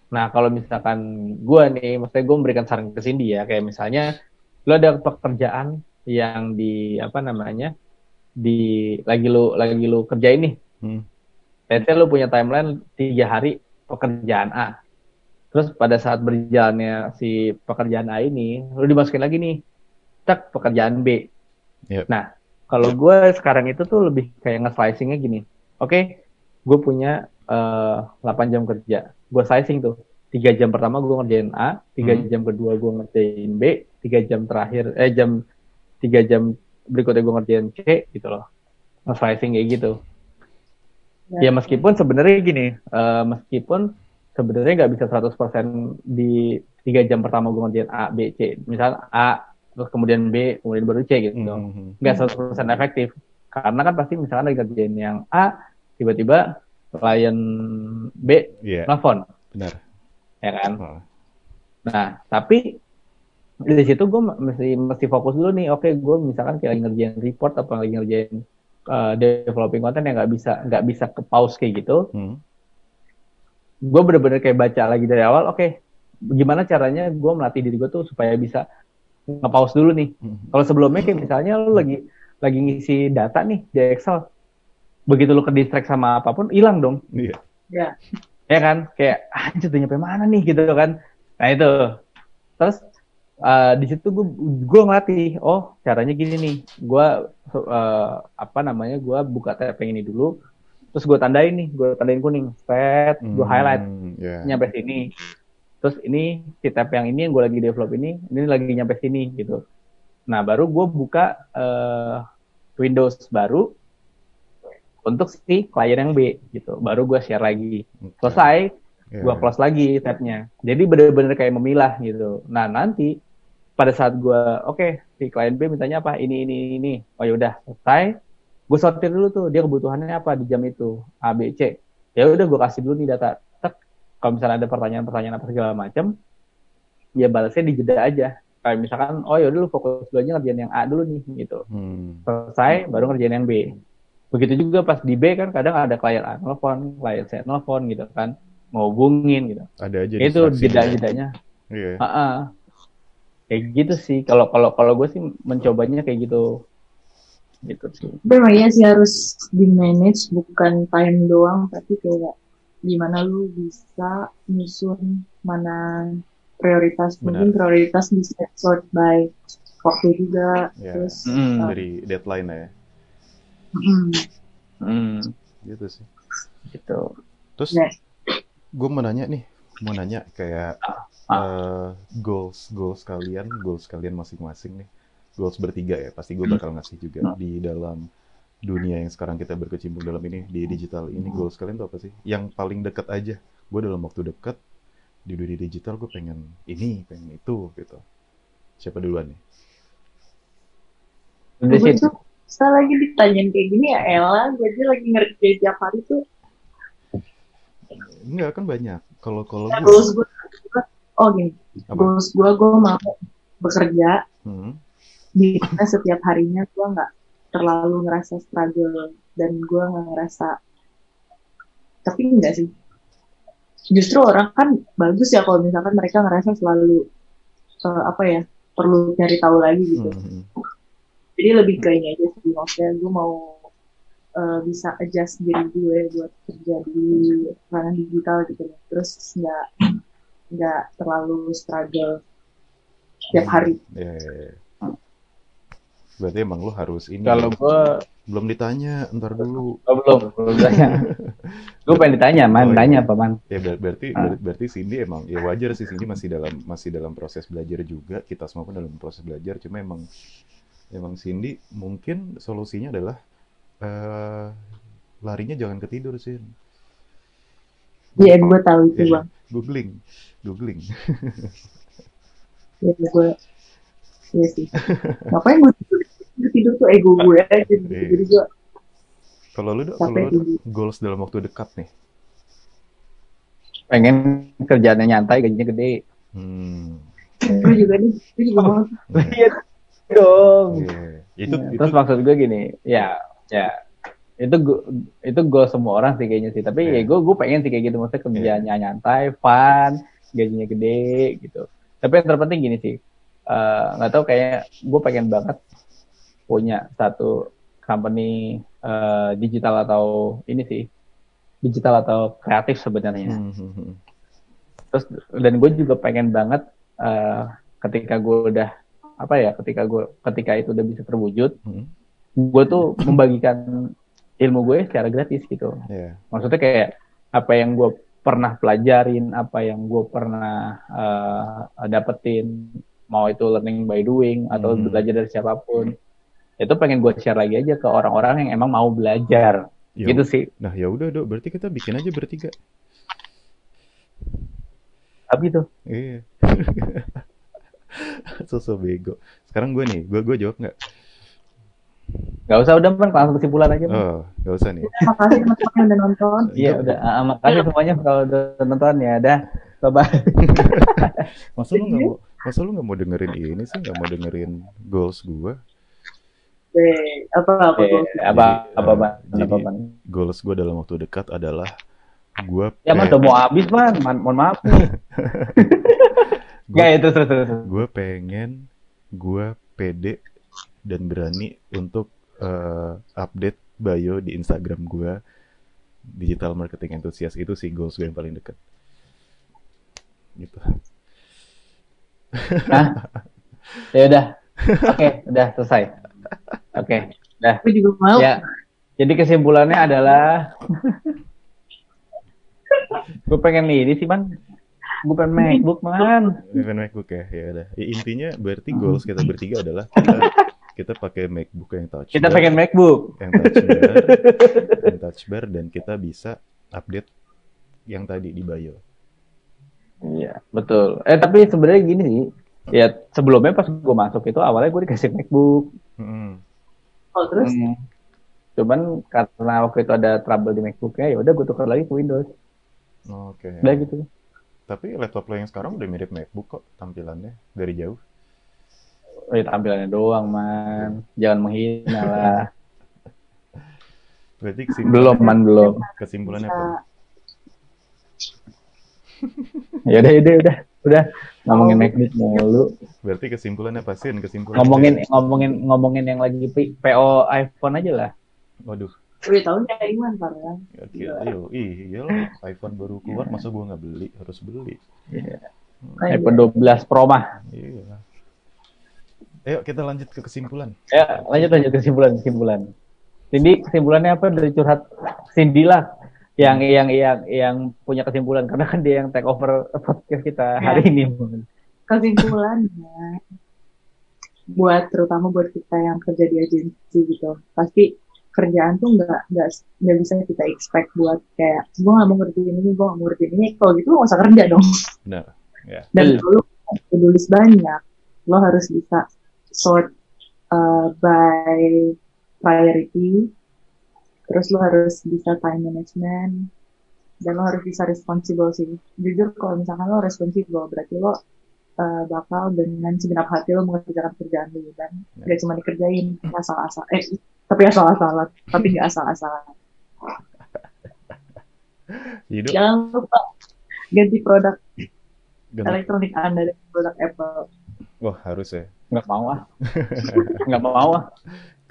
nah kalau misalkan gue nih maksudnya gue memberikan saran ke Cindy ya kayak misalnya lo ada pekerjaan yang di apa namanya di lagi lu lagi lu kerjain nih Hmm. let's say lu punya timeline tiga hari pekerjaan A terus pada saat berjalannya si pekerjaan A ini lu dimasukin lagi nih tak pekerjaan B Yep. nah kalau gue sekarang itu tuh lebih kayak nge-slicingnya gini oke gue punya eh, 8 jam kerja gue slicing tuh tiga jam pertama gue ngerjain A tiga Hmm. jam kedua gue ngerjain B tiga jam terakhir eh jam tiga jam berikutnya gue ngerjain C gitu loh. Nge-slicing kayak gitu. Ya meskipun sebenarnya gini eh, meskipun sebenarnya nggak bisa 100% di tiga jam pertama gue ngerjain A B C. Misal A terus kemudian B kemudian baru C gitu. Hmm, hmm, nggak 100% efektif. Karena kan pasti misalkan lagi kerjain yang A tiba-tiba klien B Iya, nelfon. Benar. ya kan? Oh. nah tapi di situ gue mesti mesti fokus dulu nih oke gue misalkan kayak lagi ngerjain report atau lagi ngerjain uh, developing konten yang nggak bisa nggak bisa ke pause kayak gitu Hmm. gue bener-bener kayak baca lagi dari awal oke gimana caranya gue melatih diri gue tuh supaya bisa nge-pause dulu nih Hmm. kalau sebelumnya kayak misalnya lu lagi lagi ngisi data nih di Excel begitu lu ke distract sama apa pun hilang dong Iya. Ya. ya kan kayak anjir udah nyampe mana nih gitu kan nah itu terus eh, di situ gue gue ngelatih oh caranya gini nih. Gue eh, apa namanya gue buka tab yang ini dulu terus gue tandain nih gue tandain kuning. Set gue highlight. Hmm, ya. nyampe sini. Terus ini si tab yang ini yang gue lagi develop ini ini lagi nyampe sini gitu. Nah baru gue buka eh, Windows baru untuk si klien yang B gitu. Baru gue share lagi. Oke. selesai Ya. gue close lagi tabnya. Jadi bener-bener kayak memilah gitu. Nah nanti pada saat gue oke si klien B mintanya apa ini ini ini oh yaudah selesai gue sortir dulu tuh dia kebutuhannya apa di jam itu A B C ya udah gue kasih dulu nih data Tek. kalau misalnya ada pertanyaan-pertanyaan apa segala macam ya balasnya di jeda aja kayak misalkan oh yaudah lu fokus dulu aja ngerjain yang A dulu nih gitu Hmm. selesai baru ngerjain yang B. Begitu juga pas di B kan kadang ada klien A nelfon, klien C nelfon gitu kan, mau hubungin gitu. Ada aja Itu jeda-jedanya. Iya. Heeh. Kayak gitu sih. Kalau kalau kalau gue sih mencobanya kayak gitu. Gitu sih. Iya sih harus di manage bukan time doang tapi kayak gimana lu bisa nyusun mana prioritas mungkin Benar. prioritas bisa sort by waktu juga Ya. terus Mm. Dari deadline ya. mm, Hmm, Gitu sih. gitu. Terus Nah. gue mau nanya nih, mau nanya kayak Eh, goals goals kalian, goals kalian masing-masing nih. Goals bertiga ya, pasti gue bakal ngasih juga Hmm. di dalam dunia yang sekarang kita berkecimpung dalam ini di digital ini goals kalian tuh apa sih? Yang paling deket aja. Gue dalam waktu deket di dunia digital gue pengen ini, pengen itu gitu. Siapa duluan nih? Udah gue sih. tuh saya lagi ditanyain kayak gini ya Ella gue aja lagi ngerjain tiap hari tuh Enggak kan banyak. Kalau kalau ya, gue oh gini goals gue gue mau bekerja Hmm. di mana setiap harinya gue nggak terlalu ngerasa struggle dan gue nggak ngerasa tapi enggak sih justru orang kan bagus ya kalau misalkan mereka ngerasa selalu eh, apa ya perlu cari tahu lagi gitu Hmm, hmm. jadi lebih ke ini aja sih maksudnya gue mau eh, bisa adjust diri gue buat kerja di ranah digital gitu. Terus nggak nggak terlalu struggle tiap hari. Ya, ya, ya. Berarti emang lu harus ini. Kalau gue belum ditanya, ntar dulu. oh, belum, belum tanya. gue pengen ditanya, man, Oh, iya. tanya apa man? Ya ber- berarti Ah. ber- berarti Cindy emang ya wajar sih Cindy masih dalam masih dalam proses belajar juga. Kita semua pun dalam proses belajar. Cuma emang emang Cindy mungkin solusinya adalah eh larinya jangan ketidur sih. Iya, gue tahu itu Iya. bang. Googling, googling. Iya, gue. Iya sih. Ngapain gue tidur? Gue tidur tuh ego gue aja. Iya. Jadi gue Kalau lu kalau lu goals dalam waktu dekat nih. Pengen kerjaannya nyantai, gajinya gede. Hmm. Gue juga nih. Gue juga mau. Iya dong. Iya. Itu Ya, itu Terus maksud gue gini, ya, ya, itu gue itu gue semua orang sih kayaknya sih. Tapi Iya. ya gue gue pengen sih kayak gitu, maksudnya kerjaannya nyantai, fun, gajinya gede gitu. Tapi yang terpenting gini sih, eh, nggak tahu kayak gue pengen banget punya satu company eh, digital atau ini sih digital atau kreatif sebenarnya. Hmm, hmm, hmm. Terus dan gue juga pengen banget eh, ketika gue udah apa ya, ketika gue ketika itu udah bisa terwujud Hmm. gue tuh membagikan ilmu gue secara gratis gitu. Iya. Maksudnya kayak apa yang gue pernah pelajarin, apa yang gue pernah eh, dapetin, mau itu learning by doing atau Hmm. belajar dari siapa pun, itu pengen gue share lagi aja ke orang-orang yang emang mau belajar. Ya Gitu sih. Nah ya udah dok, berarti kita bikin aja bertiga. Tapi tuh, Iya. Sosok bego. Sekarang gue nih, gue gue jawab nggak? Nggak usah udah man, langsung kesimpulan aja. Man. Oh, nggak usah nih. Makasih teman-teman yang udah nonton. Iya udah, Ah, makasih semuanya kalau udah nonton ya, dah, bye bye. Masa lu nggak mau, masa lu nggak mau dengerin ini sih, nggak mau dengerin goals gue? Eh, apa apa goals? apa Jadi, apa eh, ban, jadi- apa ban. Goals gue dalam waktu dekat adalah gue Ya man, udah mau habis man, man mohon maaf. Nggak ya terus terus terus. terus. gue pengen gue pede dan berani untuk eh, update bio di Instagram gue digital marketing enthusiast itu sih goals gue yang paling dekat gitu Hah? Ya udah. Oke, udah selesai. Oke, udah. Gue juga mau. Ya. Jadi kesimpulannya adalah gue pengen nih ini sih man. Gue pengen MacBook man. Event MacBook ya ya udah Ya, intinya berarti goals kita bertiga adalah kita kita pakai MacBook yang touch Kita bar, pengen MacBook. yang touch bar yang touch bar dan kita bisa update yang tadi di bio Iya, betul. Eh tapi sebenarnya gini sih. Ya sebelumnya pas gue masuk itu awalnya gue dikasih MacBook. Mm-mm. Oh, terus Hmm. Cuman karena waktu itu ada trouble di MacBooknya, ya udah gue tukar lagi ke Windows. oke Udah gitu. tapi laptop lo yang sekarang udah mirip MacBook kok tampilannya dari jauh Oh, ya, tampilannya doang man. Jangan menghina lah. berarti belum man belum. kesimpulannya bisa apa Ya udah udah udah udah ngomongin MacBook mulu. berarti kesimpulannya apa sih kesimpulan Ngomongin ngomongin ngomongin yang lagi P- PO iPhone aja lah. waduh Udah tahu nggak Iwan parah. Ya, gila, ayo, ih, iyalah, iPhone baru keluar, masa gua nggak beli, harus beli. Iya. Oh, iya. iPhone 12 Pro mah. Iya. Ayo kita lanjut ke kesimpulan. Ya, lanjut lanjut kesimpulan kesimpulan. Cindy kesimpulannya apa dari curhat Cindy lah yang yang yang yang punya kesimpulan karena kan dia yang take over podcast kita hari ini. kesimpulannya buat terutama buat kita yang kerja di agensi gitu pasti kerjaan tuh nggak nggak nggak bisa kita expect buat kayak gue nggak mau ngerjain ini gue nggak mau ngerjain ini kalau gitu lo nggak usah kerja dong Benar. Ya. dan kalau lo tulis banyak lo harus bisa sort uh, by priority terus lo harus bisa time management dan lo harus bisa responsible sih jujur kalau misalkan lo responsible berarti lo uh, bakal dengan segenap hati lo mengerjakan kerjaan lo dan Ya. gak cuma dikerjain asal-asal eh tapi asal-asalan tapi gak asal-asalan Hidup jangan lupa ganti produk ganti. elektronik anda dari produk Apple Wah harus ya. Nggak mau ah. Nggak mau ah.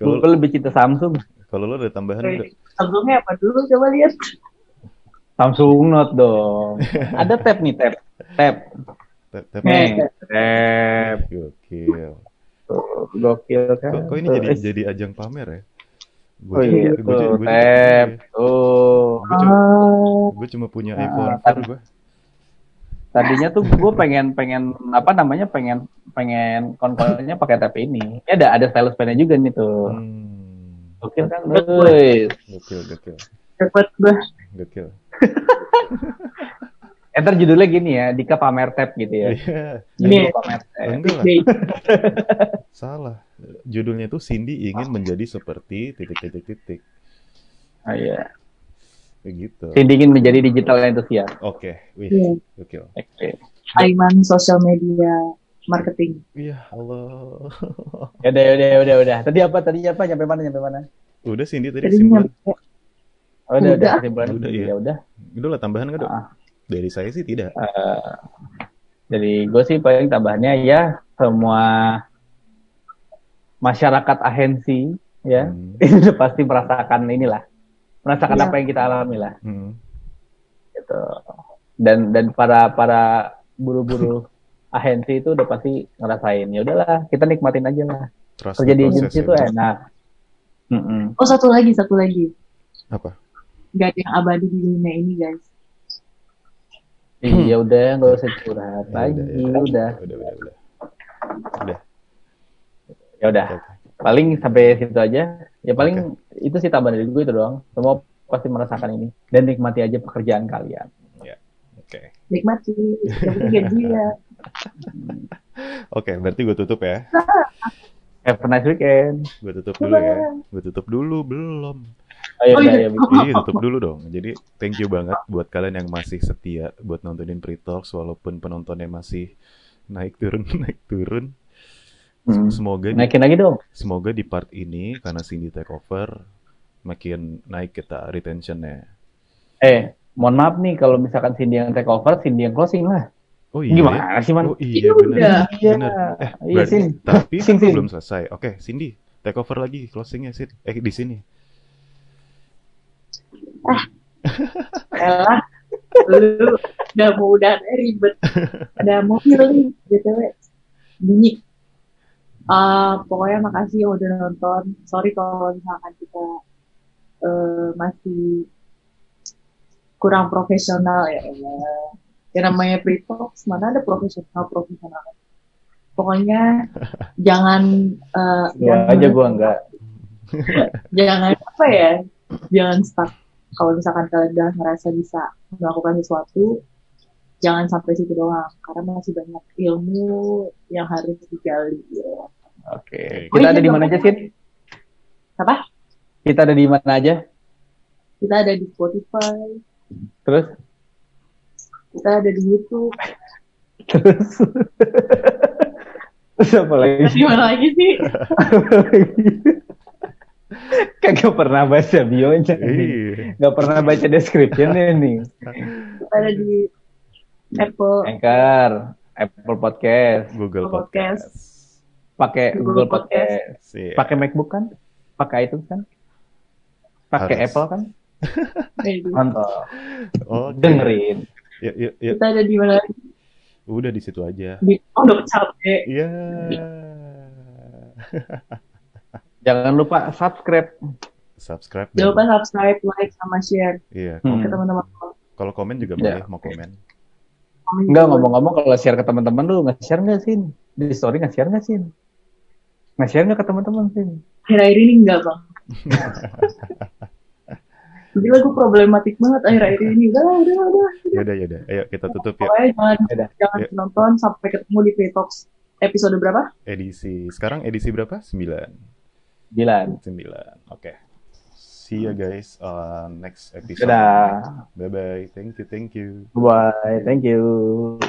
Kalau Gue lebih cinta Samsung. Kalau lo ada tambahan nggak? Sebelumnya apa dulu coba lihat. Samsung Note dong. Ada tab nih tab. Tab. Tap, tap. Nih, tab. Gokil. Gokil kan. Kok, kok ini Tuh, jadi jadi ajang pamer ya? Gue Oh iya, tuh, gue tab. Tuh. gue cuma, gue cuma punya Ah, iPhone kan. 4 gue. Tadinya tuh gue pengen pengen apa namanya pengen pengen konsolnya pakai tab ini. Ya ada ada stylus pennya juga nih tuh. Hmm. Gokil kan, guys. Gokil, gokil, dapat gue. gokil. Entar judulnya gini ya, Dika pamer tab gitu ya. Iya, Judul Iya. pamer tab. enggak lah, Day. salah. Judulnya itu Cindy ingin menjadi seperti titik-titik-titik. Oh, iya. Begitu. Cindy ingin menjadi digital enthusiast. Oke, wih, Iya. gokil. Oke. Aiman sosial media marketing. Iya, Allah. Ya udah, ya udah, ya udah, udah. Tadi apa? Tadi apa? Nyampe mana? Nyampe mana? Udah Cindy tadi Jadi kesimpulan. nyampe Oh, udah, udah, Udah. kesimpulan. Udah, iya. Ya udah. Udah lah tambahan nggak dok? Ah. Dari saya sih tidak. Eh, jadi gue sih paling tambahannya ya semua masyarakat ahensi ya Hmm. itu udah pasti merasakan inilah merasakan Iya. apa yang kita alami lah Hmm. gitu dan dan para para buru-buru ahensi itu udah pasti ngerasain ya udahlah kita nikmatin aja lah Trust kerja di agensi ya, itu enak Mm-mm. Oh satu lagi, satu lagi. Apa? Gak ada yang abadi di dunia ini guys. iya udah nggak usah curhat Ya lagi udah, ya udah Udah, udah, udah. Udah. ya udah paling sampai situ aja ya paling itu sih tambahan dari gue itu doang semua pasti merasakan ini dan nikmati aja pekerjaan kalian Oke. Nikmati. Yang penting gaji ya. Oke, berarti gue tutup ya. have a nice weekend Gue tutup dulu ya. Gue tutup dulu belum. oh, ya, Oh, udah, iya. ya, Iya, tutup dulu dong. Jadi thank you banget buat kalian yang masih setia buat nontonin Pre Talks walaupun penontonnya masih naik turun naik turun. Hmm. Semoga di, naikin lagi dong semoga di part ini karena Cindy take over makin naik kita retentionnya. eh mohon maaf nih kalau misalkan Cindy yang take over Cindy yang closing lah Oh iya. gimana sih man Oh iya Iya, benar. Iya. Benar. Eh, Iya, berarti, Sin. tapi Sin, kan Sin. belum selesai. Oke, Cindy, take over lagi closingnya Sid. Eh di sini. Elah. Lu udah mau udah ribet. Ada mobil nih, BTW. Bunyi. Eh, pokoknya makasih yang udah nonton. Sorry kalau misalkan kita eh, masih kurang profesional ya. Allah. Ya namanya pre talks mana ada profesional profesional. Pokoknya jangan eh, gua jangan aja gua enggak. Jangan apa ya jangan stuck. Kalau misalkan kalian udah ngerasa bisa melakukan sesuatu jangan sampai situ doang karena masih banyak ilmu yang harus digali ya. oke. Kita ada di mana aja Sin apa? Kita ada di mana aja? Kita ada di Spotify. Terus kita ada di YouTube terus? Terus apa lagi? Di mana lagi sih? Kagak pernah baca bionya. Nih Iya. nggak pernah baca descriptionnya nih. Kita ada di Apple. Anchor Apple Podcast. Google Podcast. Pakai Google Podcast. Iya. pakai MacBook kan? Pakai iTunes kan? Pakai. Apple kan? Mantap Oke. dengerin Yuk, yuk, yuk. kita ada di mana Udah di situ aja. di oh udah capek Iya. jangan lupa subscribe Subscribe. jangan lupa subscribe like sama share Iya. Hmm. ke teman-teman Kalau komen juga Iya. boleh mau komen. Enggak ngomong-ngomong kalau share ke teman-teman lu nge-share nggak sih? Di story nge-share nggak sih? Nge-share nggak ke teman-teman sih? akhir-akhir ini enggak bang Gila gue problematik banget akhir-akhir ini udah udah udah lah. Yaudah, yaudah. Ayo kita tutup ya pokoknya jangan Yaudah. jangan Ya. nonton sampai ketemu di Petox episode berapa edisi. Sekarang edisi berapa? 9. Bilan. 9. Oke. See you guys on next episode. Dadah. Bye bye. Thank you, thank you. Bye. Thank you.